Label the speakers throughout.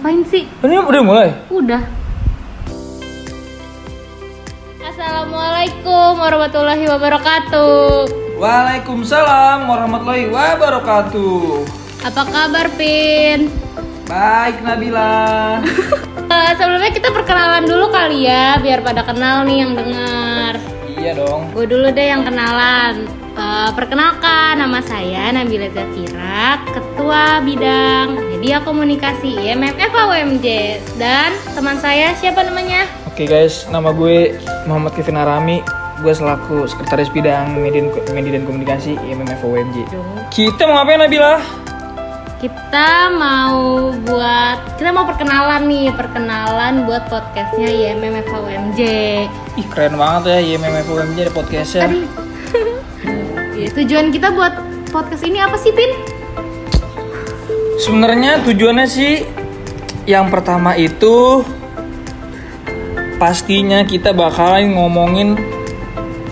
Speaker 1: Ngapain sih?
Speaker 2: Ini udah mulai?
Speaker 1: Udah. Assalamualaikum warahmatullahi wabarakatuh.
Speaker 2: Waalaikumsalam warahmatullahi wabarakatuh.
Speaker 1: Apa kabar, Pin?
Speaker 2: Baik Nabila.
Speaker 1: Eh, sebelumnya kita perkenalan dulu kali ya, biar pada kenal nih yang dengar.
Speaker 2: iya dong.
Speaker 1: Gue dulu deh yang kenalan. Eh, perkenalkan, nama saya Nabila Zafira, Ketua Bidang Media Komunikasi IMF FAUMJ Dan teman saya siapa namanya?
Speaker 2: Oke guys, nama gue Muhammad Kevin Arami. Gue selaku sekretaris bidang media, media dan komunikasi OMJ. Kita mau ngapain Nabila?
Speaker 1: Kita mau buat, kita mau perkenalan nih, perkenalan buat podcastnya IMF FAUMJ
Speaker 2: Ih keren banget ya IMMF OMJ ada podcastnya.
Speaker 1: Aduh. Ya, tujuan kita buat podcast ini apa sih, Pin?
Speaker 2: Sebenarnya tujuannya sih yang pertama itu pastinya kita bakalan ngomongin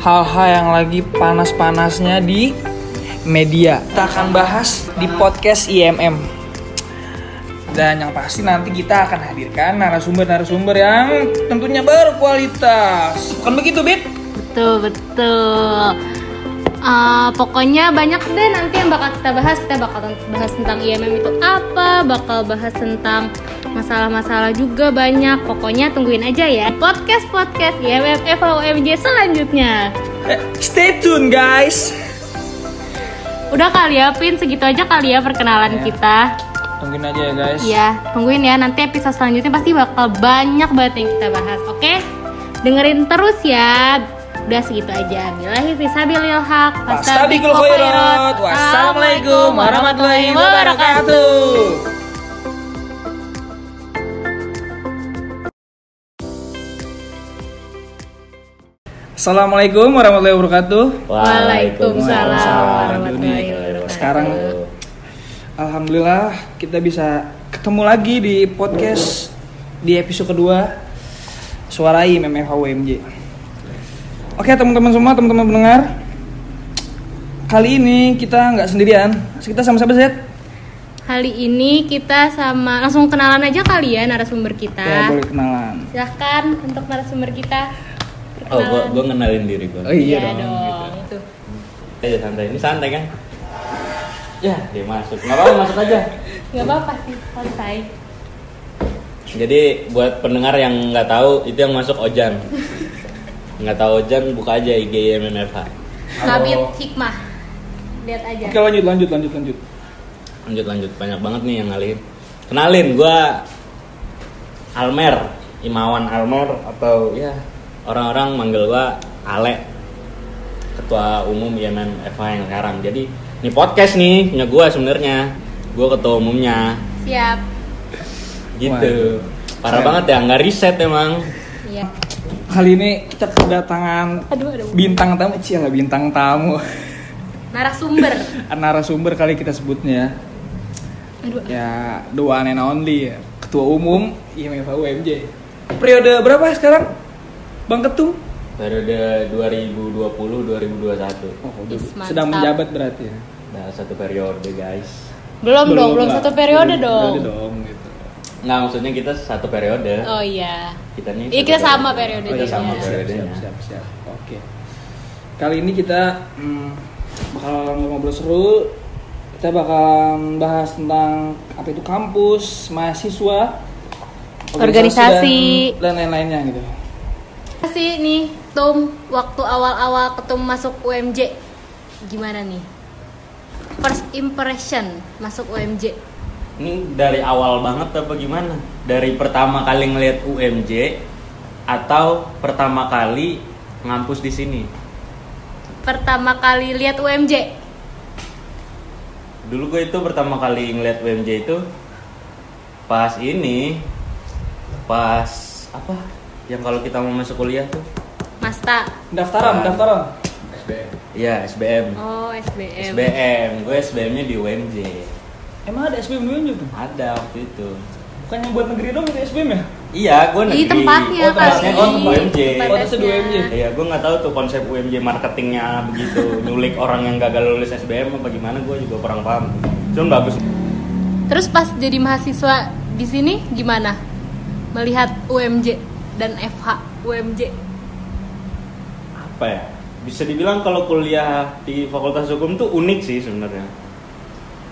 Speaker 2: hal-hal yang lagi panas-panasnya di media. Kita akan bahas di podcast IMM. Dan yang pasti nanti kita akan hadirkan narasumber-narasumber yang tentunya berkualitas. Bukan begitu, Bit?
Speaker 1: Betul, betul. Uh, pokoknya banyak deh nanti yang bakal kita bahas. Kita bakal bahas tentang IMM itu apa, bakal bahas tentang masalah-masalah juga banyak. Pokoknya tungguin aja ya podcast-podcast IMM FOMJ selanjutnya.
Speaker 2: Eh, stay tune, guys.
Speaker 1: Udah kali ya, Pin, segitu aja kali ya perkenalan
Speaker 2: Ya.
Speaker 1: kita.
Speaker 2: Tungguin aja ya, guys.
Speaker 1: Iya, tungguin ya. Nanti episode selanjutnya pasti bakal banyak banget yang kita bahas. Oke? Dengerin terus ya. Udah segitu aja. Billahi fisabilil haq.
Speaker 2: Fastabiqul khairat. Wassalamualaikum warahmatullahi wabarakatuh. Assalamualaikum warahmatullahi wabarakatuh.
Speaker 1: Waalaikumsalam warahmatullahi wabarakatuh.
Speaker 2: Sekarang Alhamdulillah kita bisa ketemu lagi di podcast di episode kedua Suarai MMF UMJ. Oke teman-teman semua, teman-teman pendengar. Kali ini kita nggak sendirian. Kita sama siapa Zed?
Speaker 1: Kali ini kita sama langsung kenalan aja kali ya narasumber
Speaker 2: Ya
Speaker 1: kita.
Speaker 2: boleh kenalan.
Speaker 1: Silahkan untuk narasumber kita.
Speaker 3: Oh, gua, gua ngenalin diri gua.
Speaker 2: Oh iya,
Speaker 1: Iya
Speaker 2: dong.
Speaker 1: dong. Tuh.
Speaker 3: Eh, santai. Ini santai kan? Ya, dia masuk. Nggak apa-apa, masuk aja.
Speaker 1: Gak apa-apa sih, santai.
Speaker 3: Jadi buat pendengar yang nggak tahu, itu yang masuk Ojan. Nggak tahu Ojan, buka aja IG MMFH.
Speaker 1: Nabit hikmah. Lihat aja.
Speaker 2: Oke lanjut lanjut lanjut lanjut.
Speaker 3: Lanjut lanjut, banyak banget nih yang ngalihin. Kenalin, gua Almer, Imawan Almer atau ya orang-orang manggil gua Ale. Ketua umum IMMFH yang sekarang. Jadi ini podcast nih punya gua sebenarnya. Gua ketua umumnya.
Speaker 1: Siap.
Speaker 3: gitu
Speaker 2: Waduh.
Speaker 3: parah
Speaker 2: Keren.
Speaker 3: banget ya nggak riset emang
Speaker 1: Iya.
Speaker 2: Kali ini kita kedatangan
Speaker 1: Aduh, aduh.
Speaker 2: bintang tamu, Cia bintang tamu.
Speaker 1: Narasumber.
Speaker 2: Narasumber kali kita sebutnya.
Speaker 1: Aduh.
Speaker 2: Ya, the one and only ya. Ketua Umum IMF UMJ. Periode berapa sekarang? Bang Ketum?
Speaker 3: periode 2020 2021
Speaker 2: Oh,
Speaker 1: Is,
Speaker 2: sedang menjabat berarti ya.
Speaker 3: udah satu periode guys
Speaker 1: Belum, dong, belum
Speaker 2: lah.
Speaker 1: satu periode
Speaker 2: Belum
Speaker 1: dong.
Speaker 2: Periode dong gitu.
Speaker 3: Nggak maksudnya kita satu periode
Speaker 1: Oh iya.
Speaker 3: kita nih
Speaker 1: Iya, kita sama periode
Speaker 3: oh, kita
Speaker 1: juga.
Speaker 3: sama
Speaker 1: Siap,
Speaker 2: Siap,
Speaker 3: periodenya
Speaker 2: siap, siap, siap. Oke. Kali ini kita hmm, bakal ngobrol seru. Kita bakal bahas tentang apa itu kampus, mahasiswa,
Speaker 1: Organisasi.
Speaker 2: dan, dan lain-lainnya gitu.
Speaker 1: Sih nih, Tum, waktu awal-awal ketum masuk UMJ gimana nih? First impression masuk UMJ.
Speaker 3: Ini dari awal banget apa gimana dari pertama kali ngeliat UMJ atau pertama kali ngampus di sini
Speaker 1: Pertama kali lihat UMJ.
Speaker 3: dulu gue itu pertama kali ngeliat UMJ itu pas ini pas apa yang kalau kita mau masuk kuliah tuh
Speaker 1: Masta.
Speaker 2: Daftaran, daftaran.
Speaker 3: Iya SBM
Speaker 1: Oh, SBM.
Speaker 3: SBM gue SBM-nya di UMJ
Speaker 2: Emang ada SBM dulu juga?
Speaker 3: ada waktu itu
Speaker 2: Bukannya buat negeri dong itu SBM ya?
Speaker 3: iya gue
Speaker 1: Di
Speaker 3: negeri
Speaker 1: tempatnya
Speaker 3: oh, tempatnya
Speaker 1: kali.
Speaker 3: di UMJ
Speaker 1: Tempat
Speaker 2: Oh, itu di. UMJ.
Speaker 3: Iya, gue nggak tahu tuh konsep UMJ marketingnya begitu, nyulik orang yang gagal lulus SBM apa gimana, gue juga kurang paham. Cuman bagus.
Speaker 1: Terus pas jadi mahasiswa di sini gimana melihat UMJ dan FH UMJ
Speaker 3: apa ya bisa dibilang kalau kuliah di Fakultas Hukum tuh unik sih sebenarnya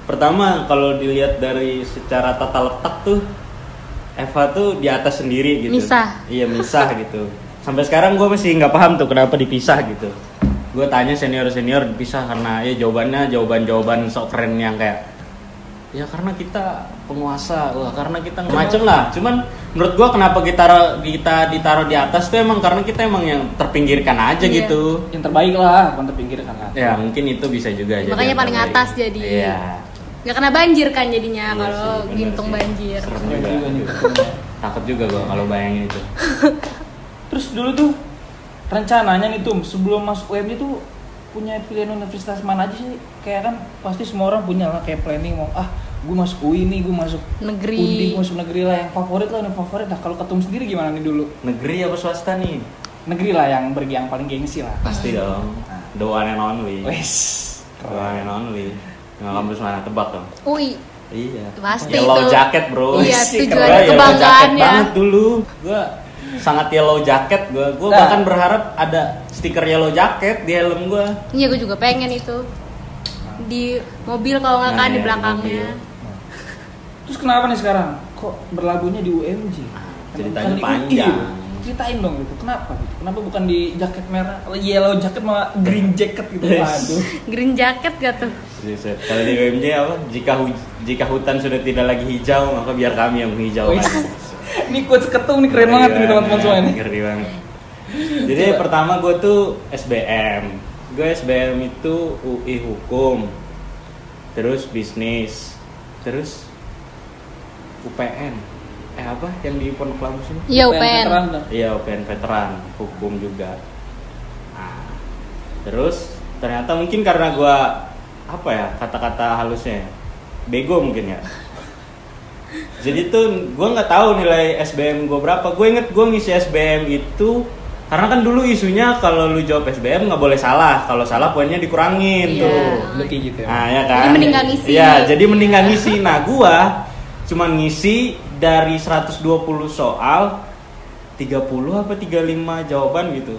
Speaker 3: pertama kalau dilihat dari secara tata letak tuh Eva tuh di atas sendiri gitu
Speaker 1: Misah.
Speaker 3: iya misah gitu sampai sekarang gue masih nggak paham tuh kenapa dipisah gitu gue tanya senior senior dipisah karena ya jawabannya jawaban jawaban sok keren yang kayak ya karena kita penguasa wah karena kita macem lah cuman menurut gua kenapa kita kita ditaruh di atas tuh emang karena kita emang yang terpinggirkan aja
Speaker 1: Iya.
Speaker 3: gitu
Speaker 2: Yang terbaik lah, bukan terpinggirkan lah.
Speaker 3: ya mungkin itu bisa juga jadi
Speaker 1: Makanya
Speaker 3: yang
Speaker 1: paling
Speaker 3: terbaik.
Speaker 1: atas jadi.
Speaker 3: iya
Speaker 1: nggak kena banjir kan jadinya
Speaker 3: Iya
Speaker 1: kalau gintung
Speaker 3: sih.
Speaker 1: banjir
Speaker 3: Serem juga. takut juga gua kalau bayangin itu
Speaker 2: Terus dulu tuh rencananya nih tuh sebelum masuk UMJ tuh punya pilihan universitas mana aja sih? Kayak kan pasti semua orang punya lah kayak planning mau ah gue masuk UI nih, gue masuk
Speaker 1: Negeri.
Speaker 2: Undi, gue masuk negeri lah yang favorit lah, yang favorit lah. Kalau ketum sendiri gimana nih dulu?
Speaker 3: negeri apa swasta nih
Speaker 2: Negeri lah yang bergi yang paling gengsi lah.
Speaker 3: pasti dong the one and only
Speaker 2: Wes.
Speaker 3: the one and only nggak kampus mana tebak dong
Speaker 1: UI
Speaker 3: Iya.
Speaker 1: Pasti
Speaker 3: yellow
Speaker 1: itu.
Speaker 3: jacket bro.
Speaker 1: Iya, tujuan
Speaker 3: yellow
Speaker 1: kebanggaannya.
Speaker 3: jacket banget dulu. Gua sangat yellow jacket gua. Gua
Speaker 2: Nah.
Speaker 3: bahkan berharap ada stiker yellow jacket di helm gua.
Speaker 1: iya gue juga pengen itu di mobil kalau nggak
Speaker 3: Nah,
Speaker 1: kan di
Speaker 3: iya, di
Speaker 1: belakangnya
Speaker 3: mobil.
Speaker 2: Terus kenapa nih sekarang? Kok berlabuhnya di UMJ?
Speaker 3: ceritanya
Speaker 2: di UI
Speaker 3: panjang.
Speaker 2: Ceritain dong gitu. Kenapa gitu? Kenapa bukan di jaket merah, yellow jacket malah green jacket gitu?
Speaker 3: Yes.
Speaker 2: Waduh.
Speaker 1: green jacket gak tuh.
Speaker 3: Kalau di UMJ apa? Jika hu- jika hutan sudah tidak lagi hijau, maka biar kami yang menghijaukan.
Speaker 2: Wes. Ini quotes ketum nih keren banget nih teman-teman semua ini.
Speaker 3: Ngeri banget. Jadi pertama gue tuh SBM. Gue SBM itu UI Hukum. Terus bisnis. Terus UPN. Eh apa yang di Pondok Labu sini?
Speaker 1: iya
Speaker 2: Veteran,
Speaker 1: UPN.
Speaker 3: Iya UPN veteran, hukum juga. Nah, terus ternyata mungkin karena gua apa ya kata-kata halusnya, ya, bego mungkin ya. Jadi tuh gua nggak tahu nilai SBM gua berapa. Gue inget gua ngisi SBM itu karena kan dulu isunya kalau lu jawab SBM nggak boleh salah. Kalau salah poinnya dikurangin
Speaker 1: Iya.
Speaker 3: tuh.
Speaker 2: Kayak gitu ya.
Speaker 3: Nah, ya kan.
Speaker 1: Jadi mending ngisi.
Speaker 3: Iya, jadi mending ngisi. Nah, gua cuman ngisi dari 120 soal 30 apa 35 jawaban gitu.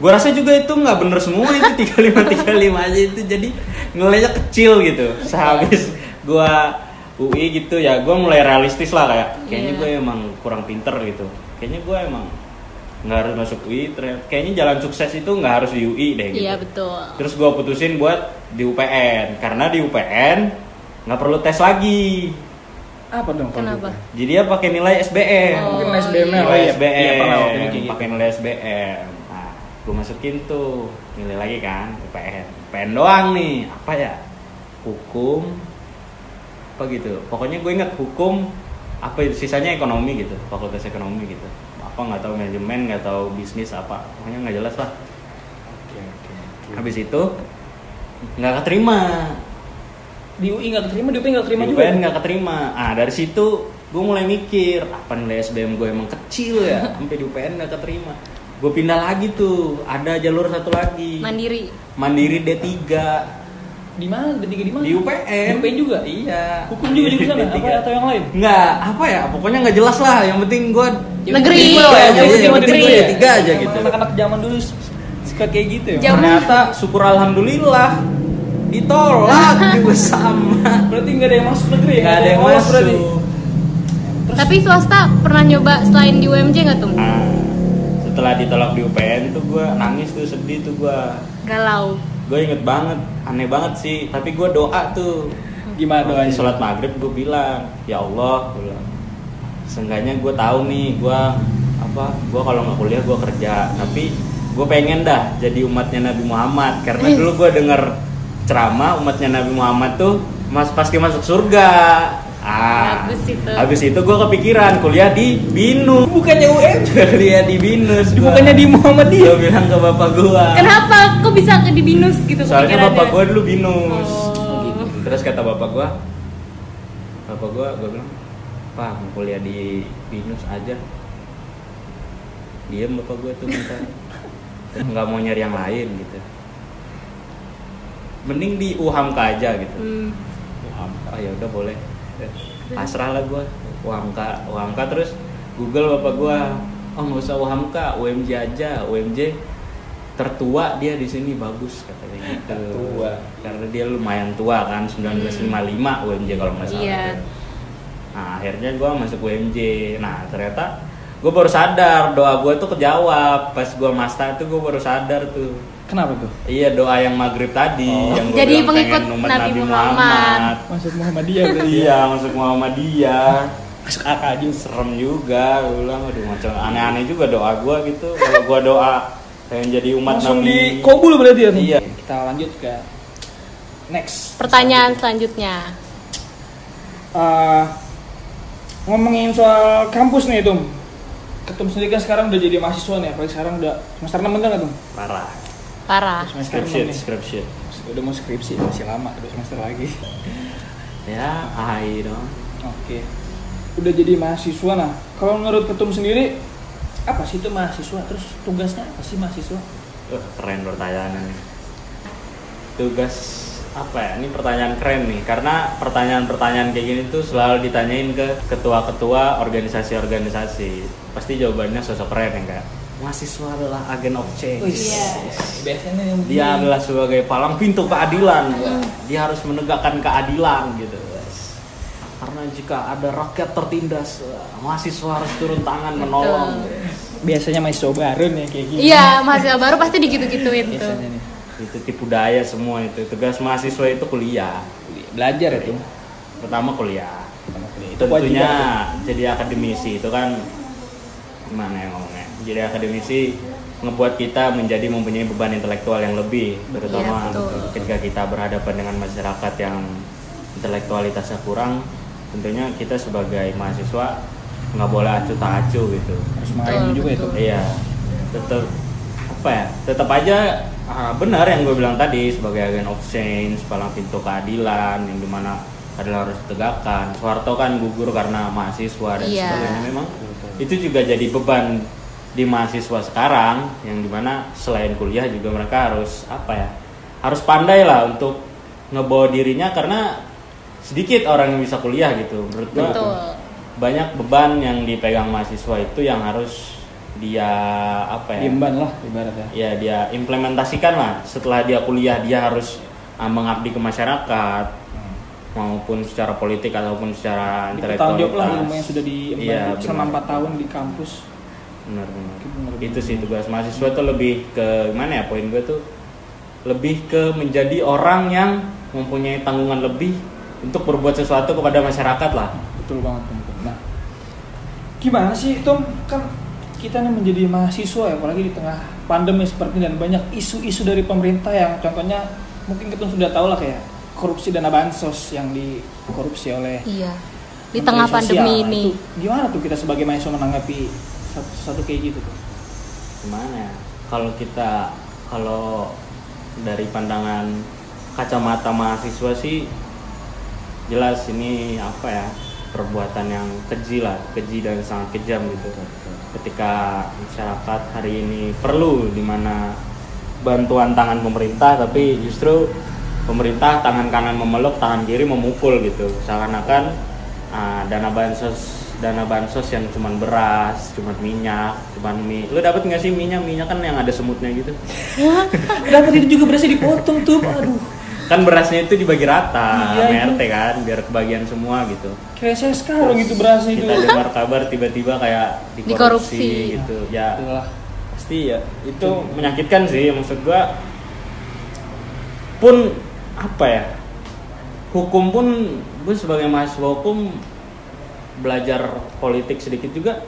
Speaker 3: Gua rasa juga itu nggak bener semua itu 35 35 aja itu jadi nilainya kecil gitu. Sehabis gua UI gitu ya, gua mulai realistis lah kayak kayaknya
Speaker 1: Iya.
Speaker 3: gue emang kurang pinter gitu. Kayaknya gua emang nggak harus masuk UI. Kayaknya jalan sukses itu nggak harus di UI deh gitu.
Speaker 1: iya betul
Speaker 3: Terus gue putusin buat di UPN karena di UPN nggak perlu tes lagi.
Speaker 2: Apa dong?
Speaker 1: Kenapa?
Speaker 2: gitu?
Speaker 3: Jadi dia pakai nilai SBM.
Speaker 1: Oh,
Speaker 2: Mungkin SBM-nya
Speaker 1: iya.
Speaker 2: oh
Speaker 3: Nilai
Speaker 2: iya,
Speaker 3: SBM.
Speaker 2: Iya, pernah waktu itu kayak gitu.
Speaker 3: pakai nilai SBM. Nah, gue masukin tuh nilai lagi kan UPN. UPN doang nih. Apa ya? Hukum. Apa gitu. Pokoknya gue inget hukum. Apa sisanya ekonomi gitu. Fakultas ekonomi gitu. Apa nggak tahu manajemen, nggak tahu bisnis apa. Pokoknya nggak jelas lah.
Speaker 2: Oke, oke, oke.
Speaker 3: Habis itu nggak keterima
Speaker 2: Di UI nggak keterima, di UP nggak keterima
Speaker 3: di
Speaker 2: juga.
Speaker 3: UPN nggak keterima ah dari situ gue mulai mikir apa nilai SBM gue emang kecil ya sampai di UPN nggak keterima gue pindah lagi tuh ada jalur satu lagi
Speaker 1: mandiri
Speaker 3: Mandiri D3
Speaker 2: Di mana? Di tiga di mana?
Speaker 3: di UPN
Speaker 2: Di UPN juga.
Speaker 3: iya
Speaker 2: Hukum juga
Speaker 3: D3.
Speaker 2: apa atau yang lain?
Speaker 3: nggak apa ya pokoknya nggak jelas lah yang penting gue
Speaker 1: Negeri.
Speaker 2: Yang
Speaker 3: iya, yang penting
Speaker 2: negeri
Speaker 3: gue
Speaker 2: ya.
Speaker 3: tiga aja
Speaker 2: Emang
Speaker 3: gitu
Speaker 2: Anak-anak zaman dulu suka kayak gitu ya.
Speaker 1: Jauh.
Speaker 3: ternyata syukur alhamdulillah ditolak. Juga sama.
Speaker 2: Berarti nggak ada yang masuk negeri ya?
Speaker 3: nggak ada yang
Speaker 2: lolos
Speaker 3: masuk.
Speaker 2: berarti.
Speaker 1: tapi swasta pernah nyoba selain di UMJ nggak tuh?
Speaker 3: Nah, setelah ditolak di UPN tuh gue nangis tuh sedih tuh gue
Speaker 1: galau.
Speaker 3: Gue inget banget aneh banget sih. Tapi gue doa tuh.
Speaker 2: Gimana doanya?
Speaker 3: Di sholat maghrib gue bilang ya Allah gue bilang. Seenggaknya gue tahu nih gue apa gue kalau nggak kuliah gue kerja. Tapi gue pengen dah jadi umatnya Nabi Muhammad. Karena dulu gue denger ceramah umatnya Nabi Muhammad tuh mas pasti masuk surga ah
Speaker 1: Bagus itu.
Speaker 3: habis itu gue kepikiran kuliah di Binus
Speaker 2: Bukannya UM,
Speaker 3: kuliah di Binus gua.
Speaker 2: bukannya di Muhammadiyah.
Speaker 3: gue bilang ke bapak gue
Speaker 1: kenapa kok bisa ke di binus gitu
Speaker 3: soalnya bapak gue dulu binus
Speaker 1: Oh.
Speaker 3: gitu. terus kata bapak gue bapak gue gue bilang pak mau kuliah di binus aja diem bapak gue tuh minta nggak mau nyari yang lain gitu mending di UHAMKA aja gitu.
Speaker 1: Hmm.
Speaker 3: UHAMKA ya udah boleh. Pasrah lah gue UHAMKA UHAMKA terus Google bapak gua oh nggak usah UHAMKA UMJ aja. UMJ tertua dia di sini bagus katanya gitu.
Speaker 2: Tertua.
Speaker 3: karena dia lumayan tua kan 1955 UMJ kalau nggak salah.
Speaker 1: Iya.
Speaker 3: nah akhirnya gua masuk UMJ nah ternyata gue baru sadar doa gue tuh kejawab pas gua masta tuh gue baru sadar tuh
Speaker 2: Kenapa tuh?
Speaker 3: Iya doa yang maghrib tadi
Speaker 2: Oh.
Speaker 3: yang gua
Speaker 1: Jadi
Speaker 3: bilang
Speaker 1: pengikut
Speaker 3: umat
Speaker 1: Nabi Muhammad.
Speaker 2: Masuk Muhammadiyah berarti.
Speaker 3: Iya masuk Muhammadiyah.
Speaker 2: Masuk akal juga.
Speaker 3: Serem juga, gue bilang aduh macam aneh-aneh juga doa gua gitu. Kalau gua doa pengen jadi umat
Speaker 2: Langsung
Speaker 3: Nabi.
Speaker 2: di kobul berarti ya?
Speaker 3: Iya.
Speaker 2: Kita lanjut ke next.
Speaker 1: Pertanyaan selanjutnya.
Speaker 2: Eh, ngomongin soal kampus nih Tum Ketum sendiri kan sekarang udah jadi mahasiswa nih apalagi sekarang udah semester 6 bener nggak Tum?
Speaker 3: Parah.
Speaker 1: Parah.
Speaker 2: Semester
Speaker 3: Scription,
Speaker 2: 6 nih
Speaker 3: scription.
Speaker 2: Udah mau skripsi, masih lama, udah semester lagi
Speaker 3: Ya, ahai dong.
Speaker 2: Oke Udah jadi mahasiswa nah Kalau menurut Ketum sendiri Apa sih itu mahasiswa? Terus tugasnya apa sih mahasiswa?
Speaker 3: Uh, keren pertanyaannya nih. Tugas apa ya? Ini pertanyaan keren nih karena pertanyaan-pertanyaan kayak gini tuh selalu ditanyain ke ketua-ketua organisasi-organisasi. Pasti jawabannya sosok keren ya kak. Mahasiswa adalah agen of change.
Speaker 1: Iya.
Speaker 2: Biasanya yang
Speaker 3: Dia adalah sebagai palang pintu keadilan. Dia harus menegakkan keadilan gitu. Karena jika ada rakyat tertindas, mahasiswa harus turun tangan menolong.
Speaker 2: Biasanya mahasiswa baru nih kayak gini
Speaker 1: Iya, mahasiswa baru pasti digitu-gituin tuh.
Speaker 3: Itu tipu daya semua itu. Tugas mahasiswa itu kuliah.
Speaker 2: Belajar ya Tum
Speaker 3: Pertama kuliah.
Speaker 2: Pertama kuliah. Itu
Speaker 3: Tentunya jadi akademisi itu kan gimana ya ngomongnya? Jadi akademisi ngebuat kita menjadi mempunyai beban intelektual yang lebih, terutama
Speaker 1: betul.
Speaker 3: ketika kita berhadapan dengan masyarakat yang intelektualitasnya kurang. Tentunya kita sebagai mahasiswa nggak boleh acuh tak acuh gitu.
Speaker 2: Harus mengayomi juga itu
Speaker 3: Iya, tetap apa ya? Tetap aja ah, benar yang gue bilang tadi sebagai agen of change, palang pintu keadilan yang di mana keadilan harus ditegakkan. Soeharto kan gugur karena mahasiswa dan
Speaker 1: Iya.
Speaker 3: sebagainya. Memang itu juga jadi beban di mahasiswa sekarang yang di mana selain kuliah juga mereka harus apa ya? Harus pandai lah untuk ngebawa dirinya karena sedikit orang yang bisa kuliah gitu. Menurut gue
Speaker 1: Betul.
Speaker 3: banyak beban yang dipegang mahasiswa itu yang harus dia apa ya?
Speaker 2: Diemban lah ibaratnya.
Speaker 3: Ya dia implementasikan lah. Setelah dia kuliah dia harus ah, mengabdi ke masyarakat maupun secara politik ataupun secara
Speaker 2: Bertanggung jawab lah ilmu yang sudah diemban
Speaker 3: Iya,
Speaker 2: selama
Speaker 3: benar.
Speaker 2: 4 tahun di kampus.
Speaker 3: Benar benar.
Speaker 2: Benar, benar.
Speaker 3: itu sih tugas mahasiswa tuh lebih ke gimana ya poin gue tuh lebih ke menjadi orang yang mempunyai tanggungan lebih untuk berbuat sesuatu kepada masyarakat lah.
Speaker 2: Betul banget Tom. nah gimana sih Tom? Kan kita nih menjadi mahasiswa ya apalagi di tengah pandemi seperti ini dan banyak isu-isu dari pemerintah yang contohnya mungkin kita sudah tahu lah kayak korupsi dana bansos yang dikorupsi oleh
Speaker 1: Iya. Di tengah
Speaker 2: Sosial.
Speaker 1: pandemi
Speaker 2: Nah,
Speaker 1: ini.
Speaker 2: itu gimana tuh kita sebagai mahasiswa menanggapi satu, satu kayak gitu tuh
Speaker 3: gimana ya kalau kita kalau dari pandangan kacamata mahasiswa sih jelas ini apa ya perbuatan yang keji lah keji dan sangat kejam gitu ketika masyarakat hari ini perlu di mana bantuan tangan pemerintah tapi justru pemerintah tangan kanan memeluk tangan kiri memukul gitu seakan-akan ah, dana bansos dana bansos yang cuman beras, cuman minyak, cuman mie. Lu dapat nggak sih minyak? Minyak kan yang ada semutnya gitu.
Speaker 2: dapat itu juga berasnya dipotong tuh aduh
Speaker 3: Kan berasnya itu dibagi rata,
Speaker 2: Iya,
Speaker 3: sama. RT kan, biar kebagian semua gitu.
Speaker 2: kayak saya sekarang gitu berasnya itu
Speaker 3: Kita dengar kabar tiba-tiba kayak dikorupsi,
Speaker 1: Dikorupsi.
Speaker 3: gitu. Ya
Speaker 2: Itulah.
Speaker 3: pasti ya itu menyakitkan sih maksud gua pun apa ya hukum pun gue sebagai mahasiswa hukum belajar politik sedikit juga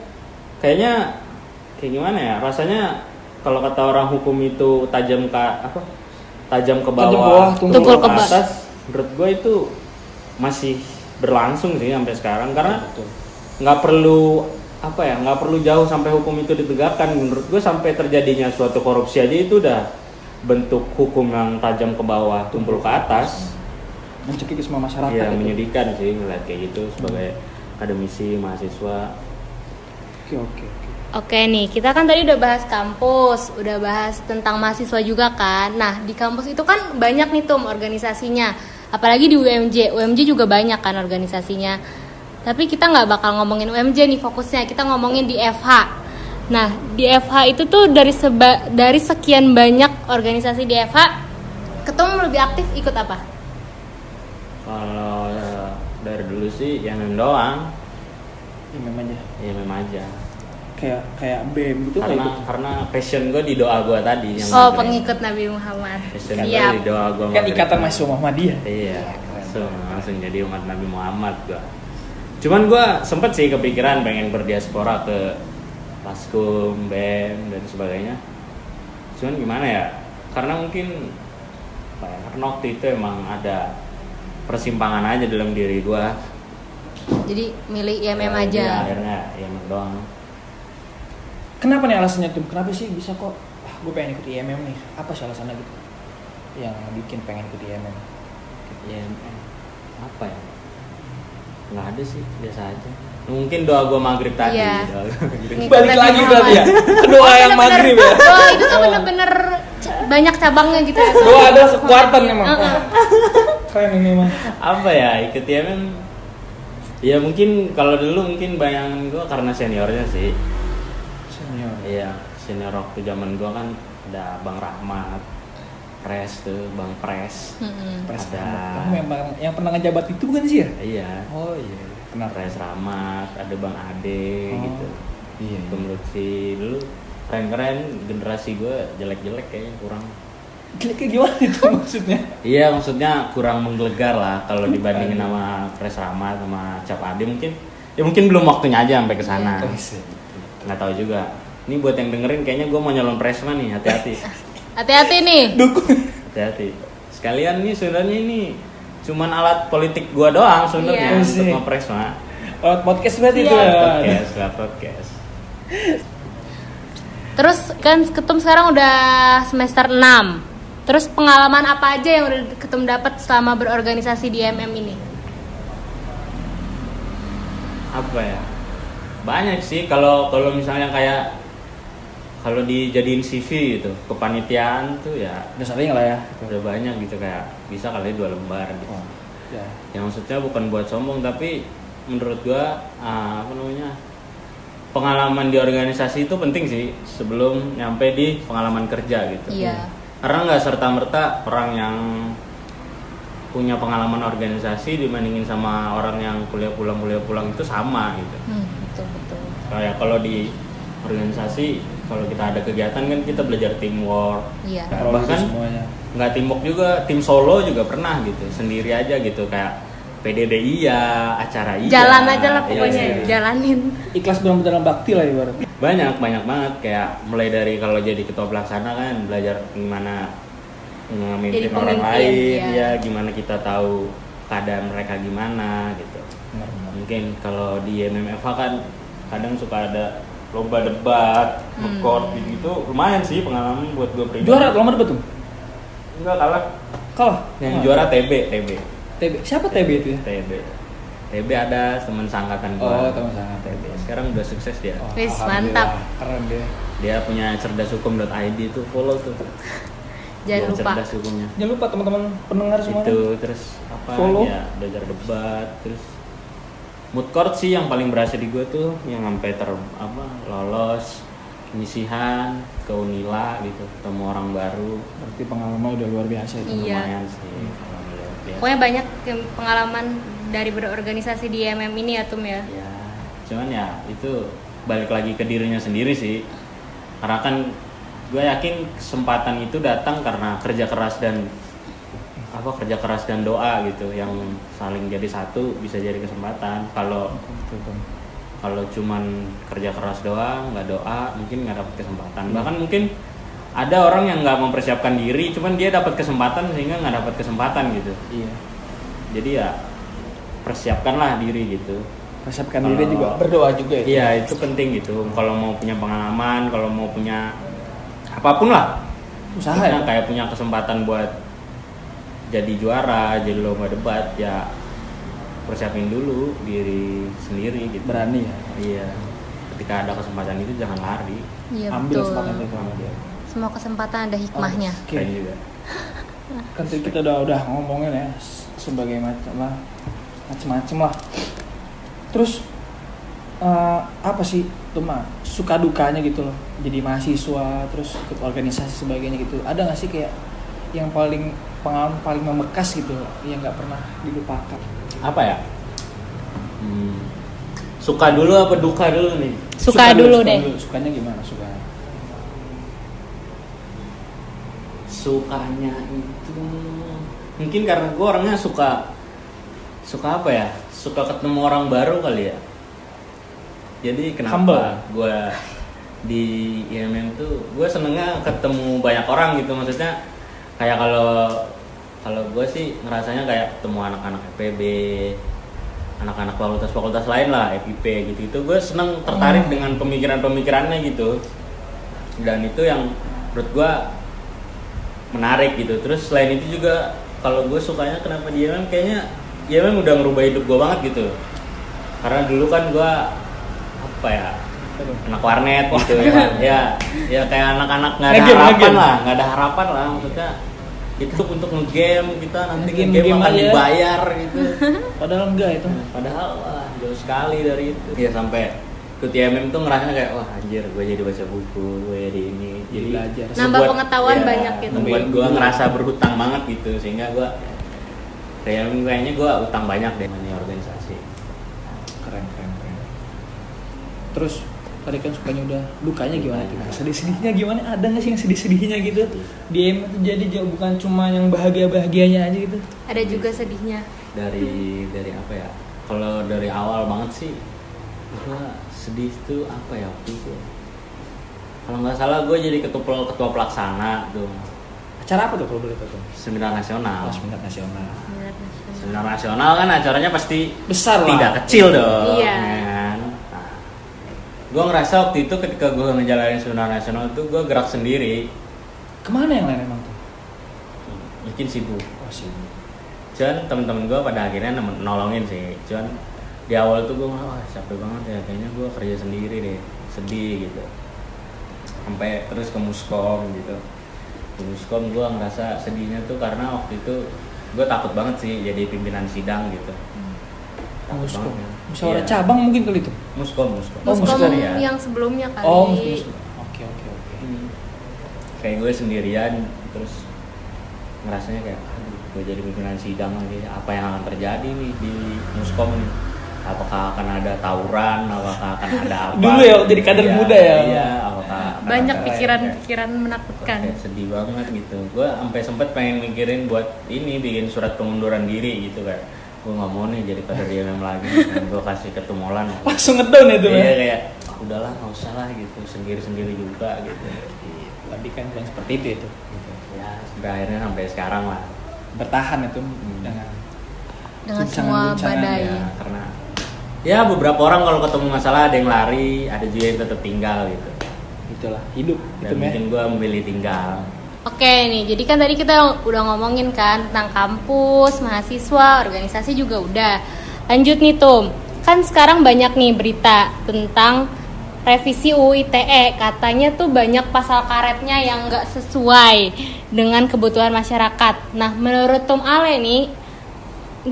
Speaker 3: kayaknya kayak gimana ya rasanya kalau kata orang hukum itu tajam ke apa tajam ke bawah,
Speaker 2: Tajam ke bawah,
Speaker 3: tumpul
Speaker 1: tumpul
Speaker 3: ke atas. menurut gue itu masih berlangsung sih sampai sekarang karena nggak perlu apa ya nggak perlu jauh sampai hukum itu ditegakkan. Menurut gue sampai terjadinya suatu korupsi aja itu udah bentuk hukum yang tajam ke bawah tumpul ke atas.
Speaker 2: Mencekik semua masyarakat
Speaker 3: ya
Speaker 2: itu.
Speaker 3: menyedihkan sih ngeliat kayak gitu sebagai akademisi mahasiswa.
Speaker 2: Oke oke oke
Speaker 1: nih, kita kan tadi udah bahas kampus, udah bahas tentang mahasiswa juga kan. Nah, di kampus itu kan banyak nih tuh organisasinya. Apalagi di UMJ, UMJ juga banyak kan organisasinya. Tapi kita nggak bakal ngomongin UMJ nih fokusnya, kita ngomongin di FH. Nah, di FH itu tuh dari seba, dari sekian banyak organisasi di FH, ketum lebih aktif ikut apa?
Speaker 3: Kalau eh, dari dulu sih yang doang,
Speaker 2: Ya, memang aja.
Speaker 3: ya memang aja.
Speaker 2: Kayak kayak BEM gitu
Speaker 3: Karena
Speaker 2: ikut.
Speaker 3: karena passion gue di doa gue tadi yang
Speaker 1: Oh,
Speaker 3: maghrib.
Speaker 1: pengikut Nabi Muhammad.
Speaker 3: Passion gue
Speaker 1: Siap.
Speaker 3: di doa gue
Speaker 2: Kan ikatan mahasiswa Muhammadiyah.
Speaker 3: Iya, langsung langsung jadi umat Nabi Muhammad gua. Cuman gua sempet sih kepikiran pengen berdiaspora ke Paskum, BEM dan sebagainya. Cuman gimana ya? Karena mungkin ya, karena waktu itu emang ada persimpangan aja dalam diri gua.
Speaker 1: Jadi milih IMM
Speaker 3: Ya,
Speaker 1: aja.
Speaker 3: ya, akhirnya IMM doang.
Speaker 2: Kenapa nih alasannya tuh? Kenapa sih bisa kok? Ah, gue pengen ikut IMM nih. Apa sih alasannya gitu? Yang bikin pengen ikut IMM?
Speaker 3: IMM apa ya? Nggak ada sih, biasa aja. Mungkin doa gua maghrib tadi. Doa maghrib.
Speaker 1: Ngikut
Speaker 2: Balik lagi berarti ya? Ke doa
Speaker 1: Oh,
Speaker 2: yang maghrib ya?
Speaker 1: Doa itu tuh
Speaker 2: Oh.
Speaker 1: bener-bener banyak cabangnya gitu ya.
Speaker 2: Doa adalah kekuatan emang.
Speaker 1: Heeh.
Speaker 2: Keren ini mah.
Speaker 3: apa ya ikut IMM ya mungkin kalau dulu mungkin bayangan gue karena seniornya sih
Speaker 2: Senior.
Speaker 3: iya senior waktu zaman gue kan ada bang Rahmat Pres tuh bang Pres
Speaker 1: Mm-mm.
Speaker 2: Pres
Speaker 3: Ada.
Speaker 2: Rahmat. Kamu memang yang pernah ngejabat itu bukan sih ya?
Speaker 3: iya
Speaker 2: Oh iya. Kenal.
Speaker 3: Pres Rahmat ada bang Ade
Speaker 2: Oh,
Speaker 3: gitu
Speaker 2: Iya.
Speaker 3: Itu menurut si dulu keren-keren generasi gue jelek-jelek kayaknya kurang
Speaker 2: Jeleknya gimana itu maksudnya?
Speaker 3: Iya maksudnya kurang menggelegar lah kalau dibandingin sama Pres Rahmat sama Cap Ade mungkin ya mungkin belum waktunya aja sampai ke sana.
Speaker 2: Oh, iya.
Speaker 3: Nggak tahu juga. Ini buat yang dengerin kayaknya gue mau nyalon Presma nih, hati-hati.
Speaker 1: Hati-hati nih.
Speaker 2: Dukung.
Speaker 3: hati-hati. Sekalian nih sebenarnya ini cuman alat politik gua doang
Speaker 1: Iya.
Speaker 3: sebenarnya untuk
Speaker 2: Sih.
Speaker 3: mau Presma.
Speaker 2: Lewat podcast berarti
Speaker 1: Iya.
Speaker 2: itu ya.
Speaker 3: Podcast, lewat podcast.
Speaker 1: Terus kan ketum sekarang udah semester 6. Terus pengalaman apa aja yang udah ketum dapat selama berorganisasi di MM ini?
Speaker 3: Apa ya? Banyak sih kalau kalau misalnya kayak kalau dijadiin CV gitu, kepanitiaan tuh ya
Speaker 2: Udah sering lah ya.
Speaker 3: udah banyak gitu kayak bisa kali dua lembar gitu.
Speaker 2: Oh, ya.
Speaker 3: yang maksudnya bukan buat sombong tapi menurut gua ah, apa namanya pengalaman di organisasi itu penting sih sebelum nyampe di pengalaman kerja gitu
Speaker 1: Iya.
Speaker 3: karena nggak serta merta orang yang punya pengalaman organisasi dibandingin sama orang yang kuliah pulang kuliah pulang itu sama gitu
Speaker 1: Hmm, betul betul.
Speaker 3: kayak kalau di organisasi kalau kita ada kegiatan kan kita belajar teamwork
Speaker 1: Iya.
Speaker 3: Bahkan nggak teamwork juga tim solo juga pernah gitu sendiri aja gitu kayak PDD iya acara iya
Speaker 1: Jalan aja lah
Speaker 3: Iya,
Speaker 1: pokoknya,
Speaker 3: iya.
Speaker 1: jalanin.
Speaker 2: Ikhlas dalam bakti lah ibarat.
Speaker 3: banyak banyak banget kayak mulai dari kalau jadi ketua pelaksana kan belajar gimana memimpin orang
Speaker 1: pemimpin,
Speaker 3: lain
Speaker 1: iya.
Speaker 3: ya gimana kita tahu keadaan mereka gimana gitu
Speaker 2: Benar, benar.
Speaker 3: mungkin kalau di MMFH kan kadang suka ada lomba debat,
Speaker 1: Hmm.
Speaker 3: gitu lumayan sih pengalaman buat gue pribadi.
Speaker 2: Juara lomba debat tuh.
Speaker 3: Enggak kalah.
Speaker 2: Kalah.
Speaker 3: Yang
Speaker 2: Wah.
Speaker 3: juara TB, TB.
Speaker 2: TB. Siapa TB itu ya?
Speaker 3: TB. TB ada teman sangkatan
Speaker 2: Oh,
Speaker 3: gua.
Speaker 2: teman sangat
Speaker 3: TB. Sekarang udah sukses dia.
Speaker 2: Oh,
Speaker 1: Wis, mantap.
Speaker 2: Keren deh.
Speaker 3: Dia punya cerdashukum.id tuh follow tuh.
Speaker 1: Jangan
Speaker 3: Dia
Speaker 1: lupa.
Speaker 3: Cerdas hukumnya.
Speaker 2: Jangan lupa teman-teman pendengar semuanya.
Speaker 3: Itu terus apa
Speaker 2: Follow.
Speaker 3: ya belajar debat terus mood court sih yang paling berasa di gue tuh yang sampai ter apa lolos penyisihan ke Unila gitu ketemu orang baru
Speaker 2: Berarti pengalaman udah luar biasa itu.
Speaker 1: Iya.
Speaker 3: lumayan sih. Biasa.
Speaker 1: Pokoknya banyak pengalaman dari berorganisasi di MM ini ya Tum ya.
Speaker 3: ya cuman ya itu balik lagi ke dirinya sendiri sih karena kan gue yakin kesempatan itu datang karena kerja keras dan apa kerja keras dan doa gitu yang saling jadi satu bisa jadi kesempatan kalau kalau cuman kerja keras doang nggak doa mungkin nggak dapat kesempatan bahkan mungkin ada orang yang nggak mempersiapkan diri cuman dia dapat kesempatan sehingga nggak dapat kesempatan gitu
Speaker 2: Iya.
Speaker 3: jadi ya persiapkanlah diri gitu
Speaker 2: Persiapkan
Speaker 3: Kalau-
Speaker 2: diri juga berdoa juga ya.
Speaker 3: Iya itu penting gitu. Kalau mau punya pengalaman, kalau mau punya apa pun lah,
Speaker 2: Usaha ya.
Speaker 3: kayak punya kesempatan buat jadi juara, jadi lomba debat, ya persiapin dulu diri sendiri gitu.
Speaker 2: Berani ya.
Speaker 3: Iya. Ketika ada kesempatan itu jangan lari.
Speaker 1: Iya
Speaker 2: Ambil
Speaker 1: betul.
Speaker 2: kesempatan itu sama dia.
Speaker 1: Semua kesempatan ada hikmahnya.
Speaker 2: Oke.
Speaker 3: Keren juga.
Speaker 2: Kan tadi kita udah udah ngomongin ya sebagai macam lah macem-macem lah. terus eh, apa sih tuh mah suka dukanya gitu loh jadi mahasiswa terus ikut organisasi sebagainya gitu ada nggak sih kayak yang paling pengalaman paling membekas gitu yang nggak pernah dilupakan?
Speaker 3: Apa ya? Hmm, suka dulu apa duka dulu nih?
Speaker 1: Suka, dulu deh.
Speaker 2: sukanya gimana? Suka.
Speaker 3: Sukanya itu mungkin karena gue orangnya suka suka apa ya? Suka ketemu orang baru kali ya. Jadi kenapa gue di IMM tuh gue senengnya ketemu banyak orang gitu. Maksudnya kayak kalau kalau gue sih ngerasanya kayak ketemu anak-anak FPB anak-anak fakultas-fakultas lain lah FIP gitu itu gue seneng tertarik dengan pemikiran-pemikirannya gitu. Dan itu yang menurut gue menarik gitu. Terus selain itu juga kalau gue sukanya kenapa dia memang kayaknya dia memang udah ngerubah hidup gue banget gitu. Karena dulu kan gue apa ya anak warnet gitu ya ya ya kayak anak-anak nggak ada harapan lah nggak ada harapan lah maksudnya itu untuk ngegame kita nanti
Speaker 2: Ngegame,
Speaker 3: ngegame
Speaker 2: game
Speaker 3: akan
Speaker 2: aja.
Speaker 3: dibayar gitu
Speaker 2: padahal enggak itu
Speaker 3: padahal wah jauh sekali dari itu ya sampai ikut IMM tuh ngerasanya kayak wah anjir gue jadi baca buku gue jadi ini
Speaker 2: Jadi belajar.
Speaker 1: Nambah pengetahuan banyak gitu.
Speaker 3: membuat gue ngerasa berhutang banget gitu sehingga gue kayak kayaknya gue utang banyak deh nih organisasi
Speaker 2: keren keren keren terus tadi kan sukanya udah dukanya gimana tuh? Sedih sedihnya gimana? Ada nggak sih yang sedih sedihnya gitu? Di M itu jadi jauh bukan cuma yang bahagia bahagianya aja gitu.
Speaker 1: Ada juga sedihnya.
Speaker 3: dari dari apa ya? Kalau dari awal banget sih gue sedih tuh apa ya waktu itu kalau nggak salah gue jadi ketua ketua pelaksana tuh.
Speaker 2: Acara apa tuh kalau boleh tahu
Speaker 3: seminar nasional.
Speaker 2: Pas minat nasional.
Speaker 3: Seminar nasional. Kan acaranya pasti
Speaker 2: besar lah.
Speaker 3: tidak kecil dong.
Speaker 1: Iya.
Speaker 3: Ya gue ngerasa waktu itu ketika gue ngejalanin seminar nasional itu gue gerak sendiri.
Speaker 2: Ke mana yang lain emang tuh?
Speaker 3: Bikin sibuk.
Speaker 2: Oh sih
Speaker 3: cuman temen-temen gue pada akhirnya nolongin sih. Cuman di awal tuh gue wah capek banget ya kayaknya gue kerja sendiri deh. Sedih gitu. Sampai terus ke muskom gitu. Ke muskom gue ngerasa sedihnya tuh karena waktu itu gue takut banget sih jadi pimpinan sidang gitu. Takut
Speaker 2: Muskom.
Speaker 3: banget
Speaker 2: musyawarah
Speaker 3: Iya.
Speaker 2: cabang mungkin kali itu?
Speaker 3: Muskom muskom.
Speaker 2: Oh,
Speaker 1: Muskom.
Speaker 2: Muskom
Speaker 3: ya.
Speaker 1: yang sebelumnya kali.
Speaker 2: oh muskom oke oke oke.
Speaker 3: Hmm. kayak gue sendirian terus ngerasanya kayak aduh gue jadi pimpinan sidang lagi. Apa yang akan terjadi nih di muskom nih? Apakah akan ada tawuran? Apakah akan ada apa?
Speaker 2: Dulu ya, jadi kader
Speaker 3: Iya,
Speaker 2: muda ya?
Speaker 3: iya. Apakah
Speaker 1: Banyak pikiran-pikiran menakutkan.
Speaker 3: kayak sedih banget gitu. Gue sampai sempet pengen mikirin buat ini bikin surat pengunduran diri gitu kayak gue nggak mau nih jadi kader DMM lagi. Kan gue kasih ke Tumolan
Speaker 2: langsung ngedown itu
Speaker 3: iya
Speaker 2: ya?
Speaker 3: Kayak "Ah, udahlah nggak usah lah gitu. Sendiri sendiri juga gitu.
Speaker 2: Tapi kan bukan seperti itu itu
Speaker 3: ya sampai akhirnya sampai sekarang lah.
Speaker 2: Bertahan itu dengan
Speaker 1: Dengan semua badai.
Speaker 3: ya karena ya beberapa orang kalau ketemu masalah ada yang lari ada juga yang tetap tinggal gitu.
Speaker 2: Itulah hidup
Speaker 3: dan
Speaker 2: itu
Speaker 3: mungkin gue memilih tinggal
Speaker 1: Oke nih, jadi kan tadi kita udah ngomongin kan tentang kampus, mahasiswa, organisasi juga udah. Lanjut nih Tum, kan sekarang banyak nih berita tentang revisi UU ITE. Katanya tuh banyak pasal karetnya yang nggak sesuai dengan kebutuhan masyarakat. Nah, menurut Tum Ale nih,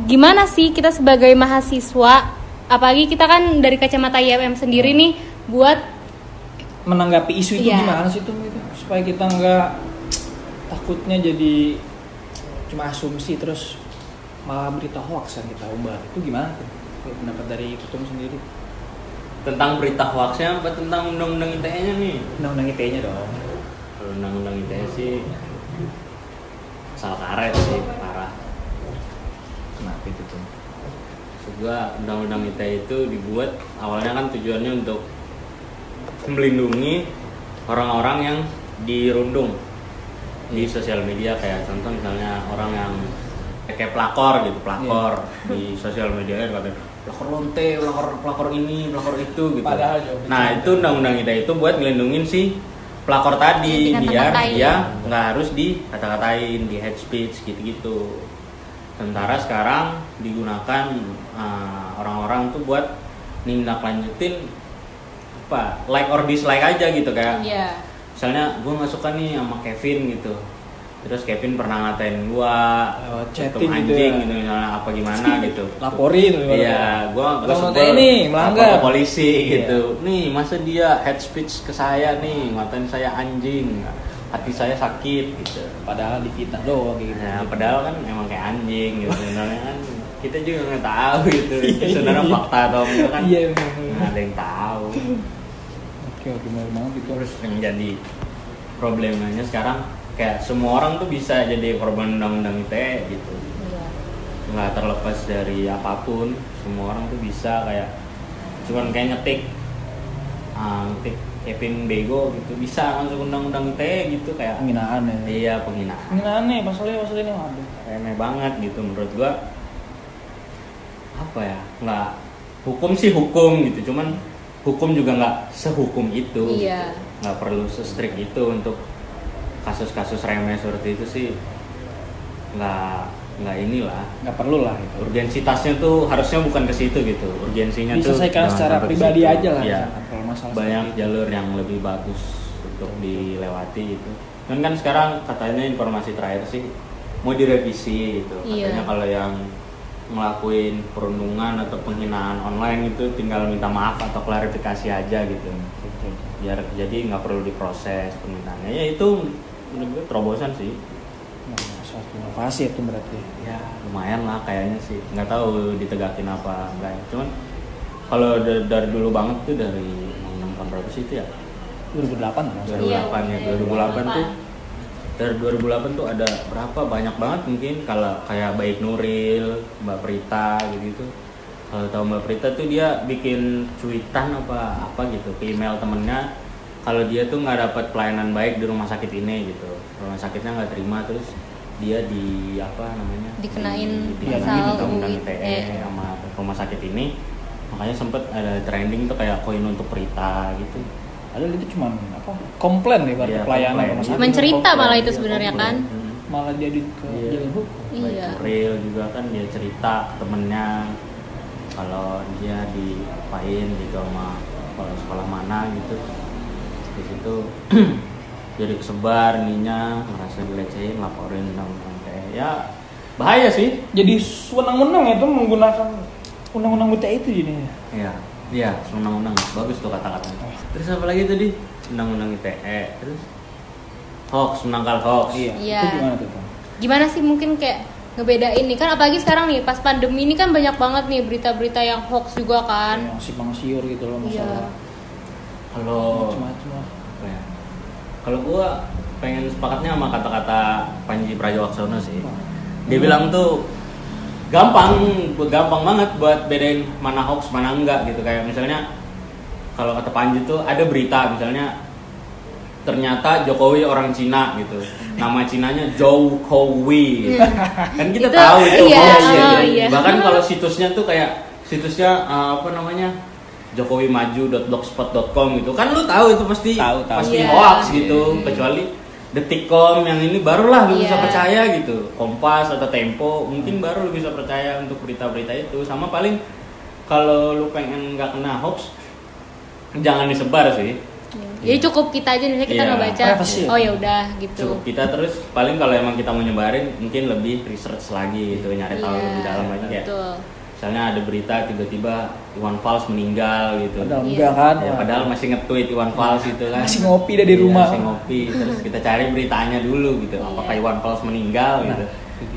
Speaker 1: gimana sih kita sebagai mahasiswa, apalagi kita kan dari kacamata IMM sendiri nih, buat
Speaker 2: menanggapi isu itu
Speaker 1: Iya.
Speaker 2: gimana sih gitu supaya kita nggak takutnya jadi cuma asumsi terus malah berita hoax yang kita ubah. Itu gimana tuh? Kalau pendapat dari ketum sendiri?
Speaker 3: Tentang berita hoaxnya apa tentang undang-undang ITE-nya nih?
Speaker 2: Undang-undang ITE-nya dong.
Speaker 3: Kalau undang-undang ITE sih asal karet sih parah.
Speaker 2: Kenapa itu tuh
Speaker 3: gua undang-undang ITE itu dibuat awalnya kan tujuannya untuk melindungi orang-orang yang dirundung di sosial media kayak contoh misalnya orang yang kayak pelakor gitu pelakor di sosial media kan katanya pelakor lonte pelakor pelakor ini pelakor itu gitu.
Speaker 2: Padahal jauh
Speaker 3: nah itu undang-undang ITE itu buat ngelindungin si pelakor tadi biar
Speaker 1: dikata-katain.
Speaker 3: dia nggak harus dikata-katain di hate speech gitu-gitu. Sementara sekarang digunakan uh, orang-orang tuh buat nindak lanjutin apa like or dislike aja gitu kayak
Speaker 1: ya
Speaker 3: misalnya gue nggak suka nih sama Kevin gitu terus Kevin pernah ngatain gua
Speaker 2: Lewat chatting gitu
Speaker 3: anjing
Speaker 2: ya.
Speaker 3: gitu misalnya apa gimana gitu
Speaker 2: Laporin.
Speaker 3: Iya, gua gua sebel
Speaker 2: ini melanggar.
Speaker 3: ke polisi
Speaker 2: Iya.
Speaker 3: gitu. Nih, masa dia head speech ke saya nih, ngatain saya anjing. Hati saya sakit gitu.
Speaker 2: Padahal difitnah doang kayak gitu.
Speaker 3: Nah, padahal kan emang kayak anjing gitu sebenarnya kan kita juga nggak tahu gitu.
Speaker 2: Iya,
Speaker 3: sebenarnya fakta atau enggak kan
Speaker 2: Iya,
Speaker 3: ada yang tahu.
Speaker 2: Oke, oke, benar banget itu.
Speaker 3: Terus yang jadi problemnya sekarang kayak semua orang tuh bisa jadi korban undang-undang ITE gitu.
Speaker 1: Iya.
Speaker 3: nggak terlepas dari apa pun semua orang tuh bisa kayak cuman kayak ngetik ah, ngetik Kevin Bego gitu bisa masuk undang-undang ITE gitu kayak
Speaker 2: Penghinaan ya.
Speaker 3: iya penghinaan
Speaker 2: Penghinaan nih, pasalnya pasal ini waduh.
Speaker 3: remeh banget gitu menurut gua apa ya nggak hukum sih hukum gitu cuman hukum juga nggak sehukum itu
Speaker 1: Iya.
Speaker 3: gitu. nggak perlu se-strict itu untuk kasus-kasus remeh seperti itu sih nggak nggak inilah
Speaker 2: Nggak perlu lah itu.
Speaker 3: urgensitasnya tuh harusnya bukan ke situ gitu urgensinya tuh
Speaker 2: Diselesaikan
Speaker 3: jangan
Speaker 2: secara pribadi aja lah.
Speaker 3: Iya.
Speaker 2: Kalau masalah
Speaker 3: banyak jalur yang lebih bagus untuk dilewati itu dan kan sekarang katanya informasi terakhir sih mau direvisi gitu
Speaker 1: Iya.
Speaker 3: katanya kalau yang ngelakuin perundungan atau penghinaan online itu tinggal minta maaf atau klarifikasi aja gitu. Biar jadi nggak perlu diproses permintaannya. Ya itu menurut gue terobosan sih.
Speaker 2: Nah, suatu inovasi itu berarti.
Speaker 3: ya lumayan lah kayaknya sih. Nggak tahu ditegakin apa enggak ya. cuman kalau da- dari dulu banget tuh dari tahun berapa sih itu ya?
Speaker 2: 2008 kan?
Speaker 3: 2008
Speaker 1: Iya,
Speaker 3: ya
Speaker 1: iya,
Speaker 3: 2008 tuh dari 2008 tuh ada berapa? Banyak banget mungkin. Kalau kayak baik Nuril Mbak Prita gitu gitu kalau tahu Mbak Prita tuh dia bikin cuitan apa apa gitu ke email temennya. Kalau dia tuh nggak dapat pelayanan baik di rumah sakit ini gitu. Rumah sakitnya nggak terima terus dia di apa namanya?
Speaker 1: Dikenain
Speaker 3: di,
Speaker 2: pasal
Speaker 3: undang-undang. ITE sama rumah sakit ini. Makanya sempet ada trending tuh kayak koin untuk Prita gitu
Speaker 2: Padahal itu cuma apa? Komplain ya berarti
Speaker 3: Iya,
Speaker 2: pelayanan
Speaker 3: komplain.
Speaker 2: sakit.
Speaker 1: Mencerita
Speaker 3: Komplain,
Speaker 1: malah itu
Speaker 3: iya,
Speaker 1: sebenarnya kan?
Speaker 3: Hmm.
Speaker 2: Malah jadi ke
Speaker 3: Iya.
Speaker 2: jalur hukum.
Speaker 1: Iya.
Speaker 3: Real juga kan dia cerita temennya kalau dia diapain gitu sama sekolah sekolah mana gitu di situ jadi kesebar ininya merasa dilecehin laporin undang-undang kayak ya bahaya sih
Speaker 2: Jadi wewenang-wenang itu menggunakan undang-undang UTE itu jadinya.
Speaker 3: Iya, iya, undang-undang bagus tuh kata-katanya. Terus apa lagi tadi? Undang-undang ITE, terus hoax, menangkal hoax.
Speaker 2: Iya.
Speaker 1: Iya.
Speaker 2: Itu gimana tuh? Bang?
Speaker 1: Gimana sih mungkin kayak ngebedain nih kan apalagi sekarang nih pas pandemi ini kan banyak banget nih berita-berita yang hoax juga kan.
Speaker 2: Yang simpang siur gitu loh
Speaker 1: Iya.
Speaker 2: masalah.
Speaker 3: Kalau ya? Kalau gua pengen sepakatnya sama kata-kata Panji Pragiwaksono sih. Dia bilang tuh gampang, gampang banget buat bedain mana hoax mana enggak gitu kayak misalnya kalau kata Panji tuh ada berita misalnya ternyata Jokowi orang Cina gitu nama Cinanya Jokowi gitu. kan kita
Speaker 1: Itu-
Speaker 3: tahu itu
Speaker 1: iya,
Speaker 3: hoax
Speaker 1: oh,
Speaker 3: gitu.
Speaker 1: iya.
Speaker 3: bahkan kalau situsnya tuh kayak situsnya uh, apa namanya jokowimaju.blogspot.com gitu kan lu tahu itu pasti
Speaker 2: Tahu, tahu.
Speaker 3: pasti
Speaker 1: Iya.
Speaker 3: hoax gitu
Speaker 2: Iya.
Speaker 3: kecuali detikcom yang ini barulah lu bisa
Speaker 1: Iya.
Speaker 3: percaya gitu kompas atau tempo mungkin baru lu bisa percaya untuk berita-berita itu sama paling kalau lu pengen nggak kena hoax jangan disebar sih
Speaker 1: Jadi cukup kita aja nih kita
Speaker 3: Iya.
Speaker 1: ngebaca.
Speaker 2: Privacy.
Speaker 1: Oh ya udah gitu.
Speaker 3: cukup kita terus paling kalau emang kita mau nyebarin mungkin lebih research lagi gitu nyari tahu
Speaker 1: Iya,
Speaker 3: lebih dalam lagi kayak
Speaker 1: Betul.
Speaker 3: Misalnya ada berita tiba-tiba Iwan Fals meninggal gitu
Speaker 2: Padahal
Speaker 1: Iya.
Speaker 2: enggak kan?
Speaker 3: Ya, padahal masih nge-tweet Iwan Fals itu kan
Speaker 2: Masih ngopi dari
Speaker 3: Iya,
Speaker 2: rumah.
Speaker 3: masih ngopi terus kita cari beritanya dulu gitu apakah
Speaker 1: Iya.
Speaker 3: Iwan Fals meninggal
Speaker 2: Nah,
Speaker 3: gitu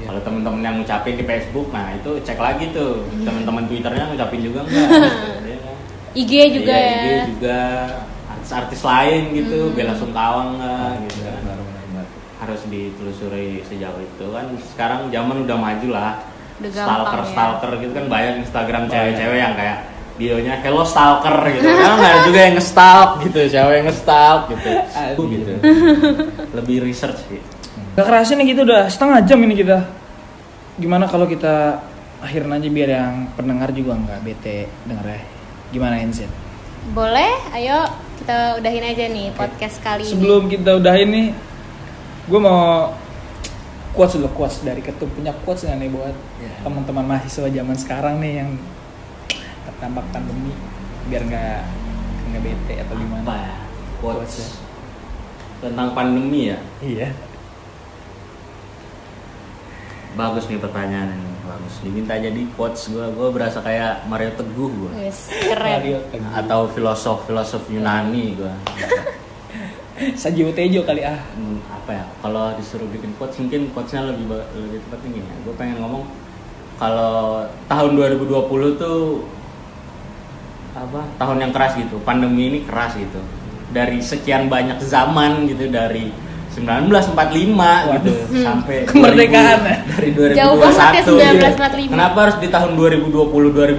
Speaker 3: kalau teman-teman yang ngucapin di Facebook nah itu cek lagi tuh
Speaker 1: Iya.
Speaker 3: teman-teman Twitternya ngucapin juga enggak gitu, ya kan?
Speaker 1: IG juga
Speaker 3: Iya,
Speaker 1: ya.
Speaker 3: IG juga artis-artis lain gitu
Speaker 1: Hmm.
Speaker 3: Bella Sungkawang enggak gitu kan harus ditelusuri sejauh itu kan sekarang zaman udah maju lah
Speaker 1: Udah
Speaker 3: stalker
Speaker 1: ya.
Speaker 3: stalker gitu kan banyak Instagram
Speaker 2: Banyak.
Speaker 3: cewek-cewek yang kayak bionya hello stalker gitu kan ada juga yang nge-stalk gitu cewek yang nge-stalk gitu
Speaker 2: Aduh.
Speaker 3: gitu lebih research sih
Speaker 2: Gak kerasa nih kita udah setengah jam ini kita. Gimana kalau kita akhirin aja biar yang pendengar juga nggak bete denger ya. Gimana Enzen?
Speaker 1: Boleh, ayo kita udahin aja nih podcast kali ini.
Speaker 2: Sebelum kita udahin nih, gue mau quotes dulu quotes dari ketum punya quotes nggak nih buat
Speaker 3: Ya.
Speaker 2: teman-teman mahasiswa zaman sekarang nih yang terdampak pandemi biar nggak nggak bete atau gimana?
Speaker 3: apa ya
Speaker 2: Quotes ya.
Speaker 3: quotes tentang pandemi ya
Speaker 2: Iya.
Speaker 3: bagus nih pertanyaan ini bagus diminta jadi coach gue gue berasa kayak Mario Teguh gue
Speaker 1: Wes, keren
Speaker 2: Radio Teguh.
Speaker 3: atau filosof filosof Yunani gue
Speaker 2: Sajio Tejo kali ah.
Speaker 3: Hmm, apa ya kalau disuruh bikin quotes mungkin quotesnya lebih lebih tepatnya gini ya gue pengen ngomong kalau tahun 2020 tuh apa tahun yang keras gitu pandemi ini keras gitu dari sekian banyak zaman gitu dari 1945 gitu sampai
Speaker 2: Kemerdekaan
Speaker 3: 2000
Speaker 2: ya?
Speaker 3: dari 2021
Speaker 1: Jauh banget ya,
Speaker 3: gitu.
Speaker 1: 1945.
Speaker 3: kenapa harus di tahun 2020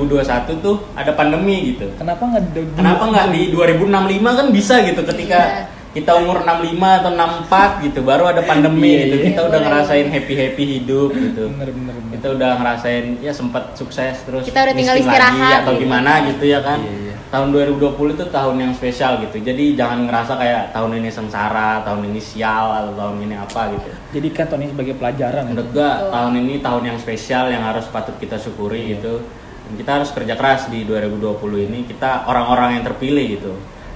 Speaker 3: 2021 tuh ada pandemi gitu
Speaker 2: Kenapa nggak di-
Speaker 3: Kenapa nggak di 2065 kan bisa gitu ketika
Speaker 1: Iya.
Speaker 3: Kita umur 65 atau 64 gitu baru ada pandemi
Speaker 2: Iya,
Speaker 3: gitu
Speaker 2: iya.
Speaker 3: kita udah
Speaker 1: Boleh.
Speaker 3: ngerasain happy happy hidup gitu
Speaker 2: Bener bener bener.
Speaker 3: kita udah ngerasain ya sempat sukses terus
Speaker 1: Kita udah tinggal istirahat
Speaker 3: lagi, atau
Speaker 1: gitu.
Speaker 3: gimana gitu ya kan
Speaker 2: Iya, iya.
Speaker 3: tahun 2020 itu tahun yang spesial gitu jadi jangan ngerasa kayak tahun ini sengsara tahun ini sial atau tahun ini apa gitu
Speaker 2: Jadikan tahun ini sebagai pelajaran.
Speaker 3: menurut gua
Speaker 1: Betul.
Speaker 3: tahun ini tahun yang spesial yang harus patut kita syukuri gitu dan kita harus kerja keras di 2020 ini kita orang-orang yang terpilih gitu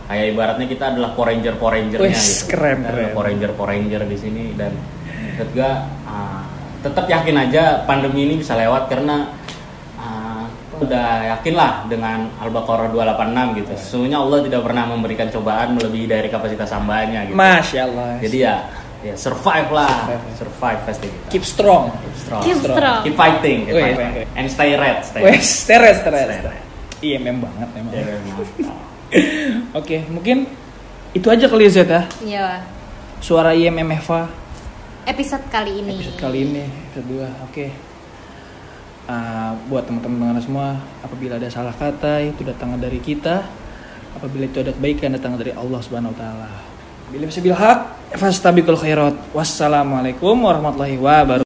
Speaker 3: kayak ibaratnya kita adalah Power Ranger Power Rangernya
Speaker 2: Wes,
Speaker 3: gitu
Speaker 2: keren,
Speaker 3: Kita
Speaker 2: keren.
Speaker 3: Power Ranger Power Ranger di sini dan menurut gua ah, tetap yakin aja pandemi ini bisa lewat karena ah, udah yakin lah dengan Al-Baqarah 286 gitu sesungguhnya Allah tidak pernah memberikan cobaan melebihi dari kapasitas hambanya gitu
Speaker 2: Masya Allah.
Speaker 3: jadi ya ya survive lah
Speaker 2: Survive,
Speaker 3: survive pasti kita
Speaker 2: keep strong.
Speaker 3: Keep strong.
Speaker 1: Keep strong.
Speaker 3: Keep fighting. Keep fighting.
Speaker 2: weh, weh.
Speaker 3: And stay red. Stay
Speaker 2: Wes, teres teres.
Speaker 3: Stay red.
Speaker 2: IMM banget emang.
Speaker 3: Ya, mantap.
Speaker 2: Oke, mungkin itu aja kali ya Zed ya.
Speaker 1: Iya
Speaker 2: Suara IMM Eva
Speaker 1: episode kali ini
Speaker 2: episode kali ini episode 2. Oke. Ah, buat teman-teman semua, apabila ada salah kata itu datang dari kita. Apabila itu ada kebaikan datang dari Allah Subhanahu wa taala. Bila bisa bil haq, fastabiqul khairat. Wassalamualaikum warahmatullahi wabarakatuh.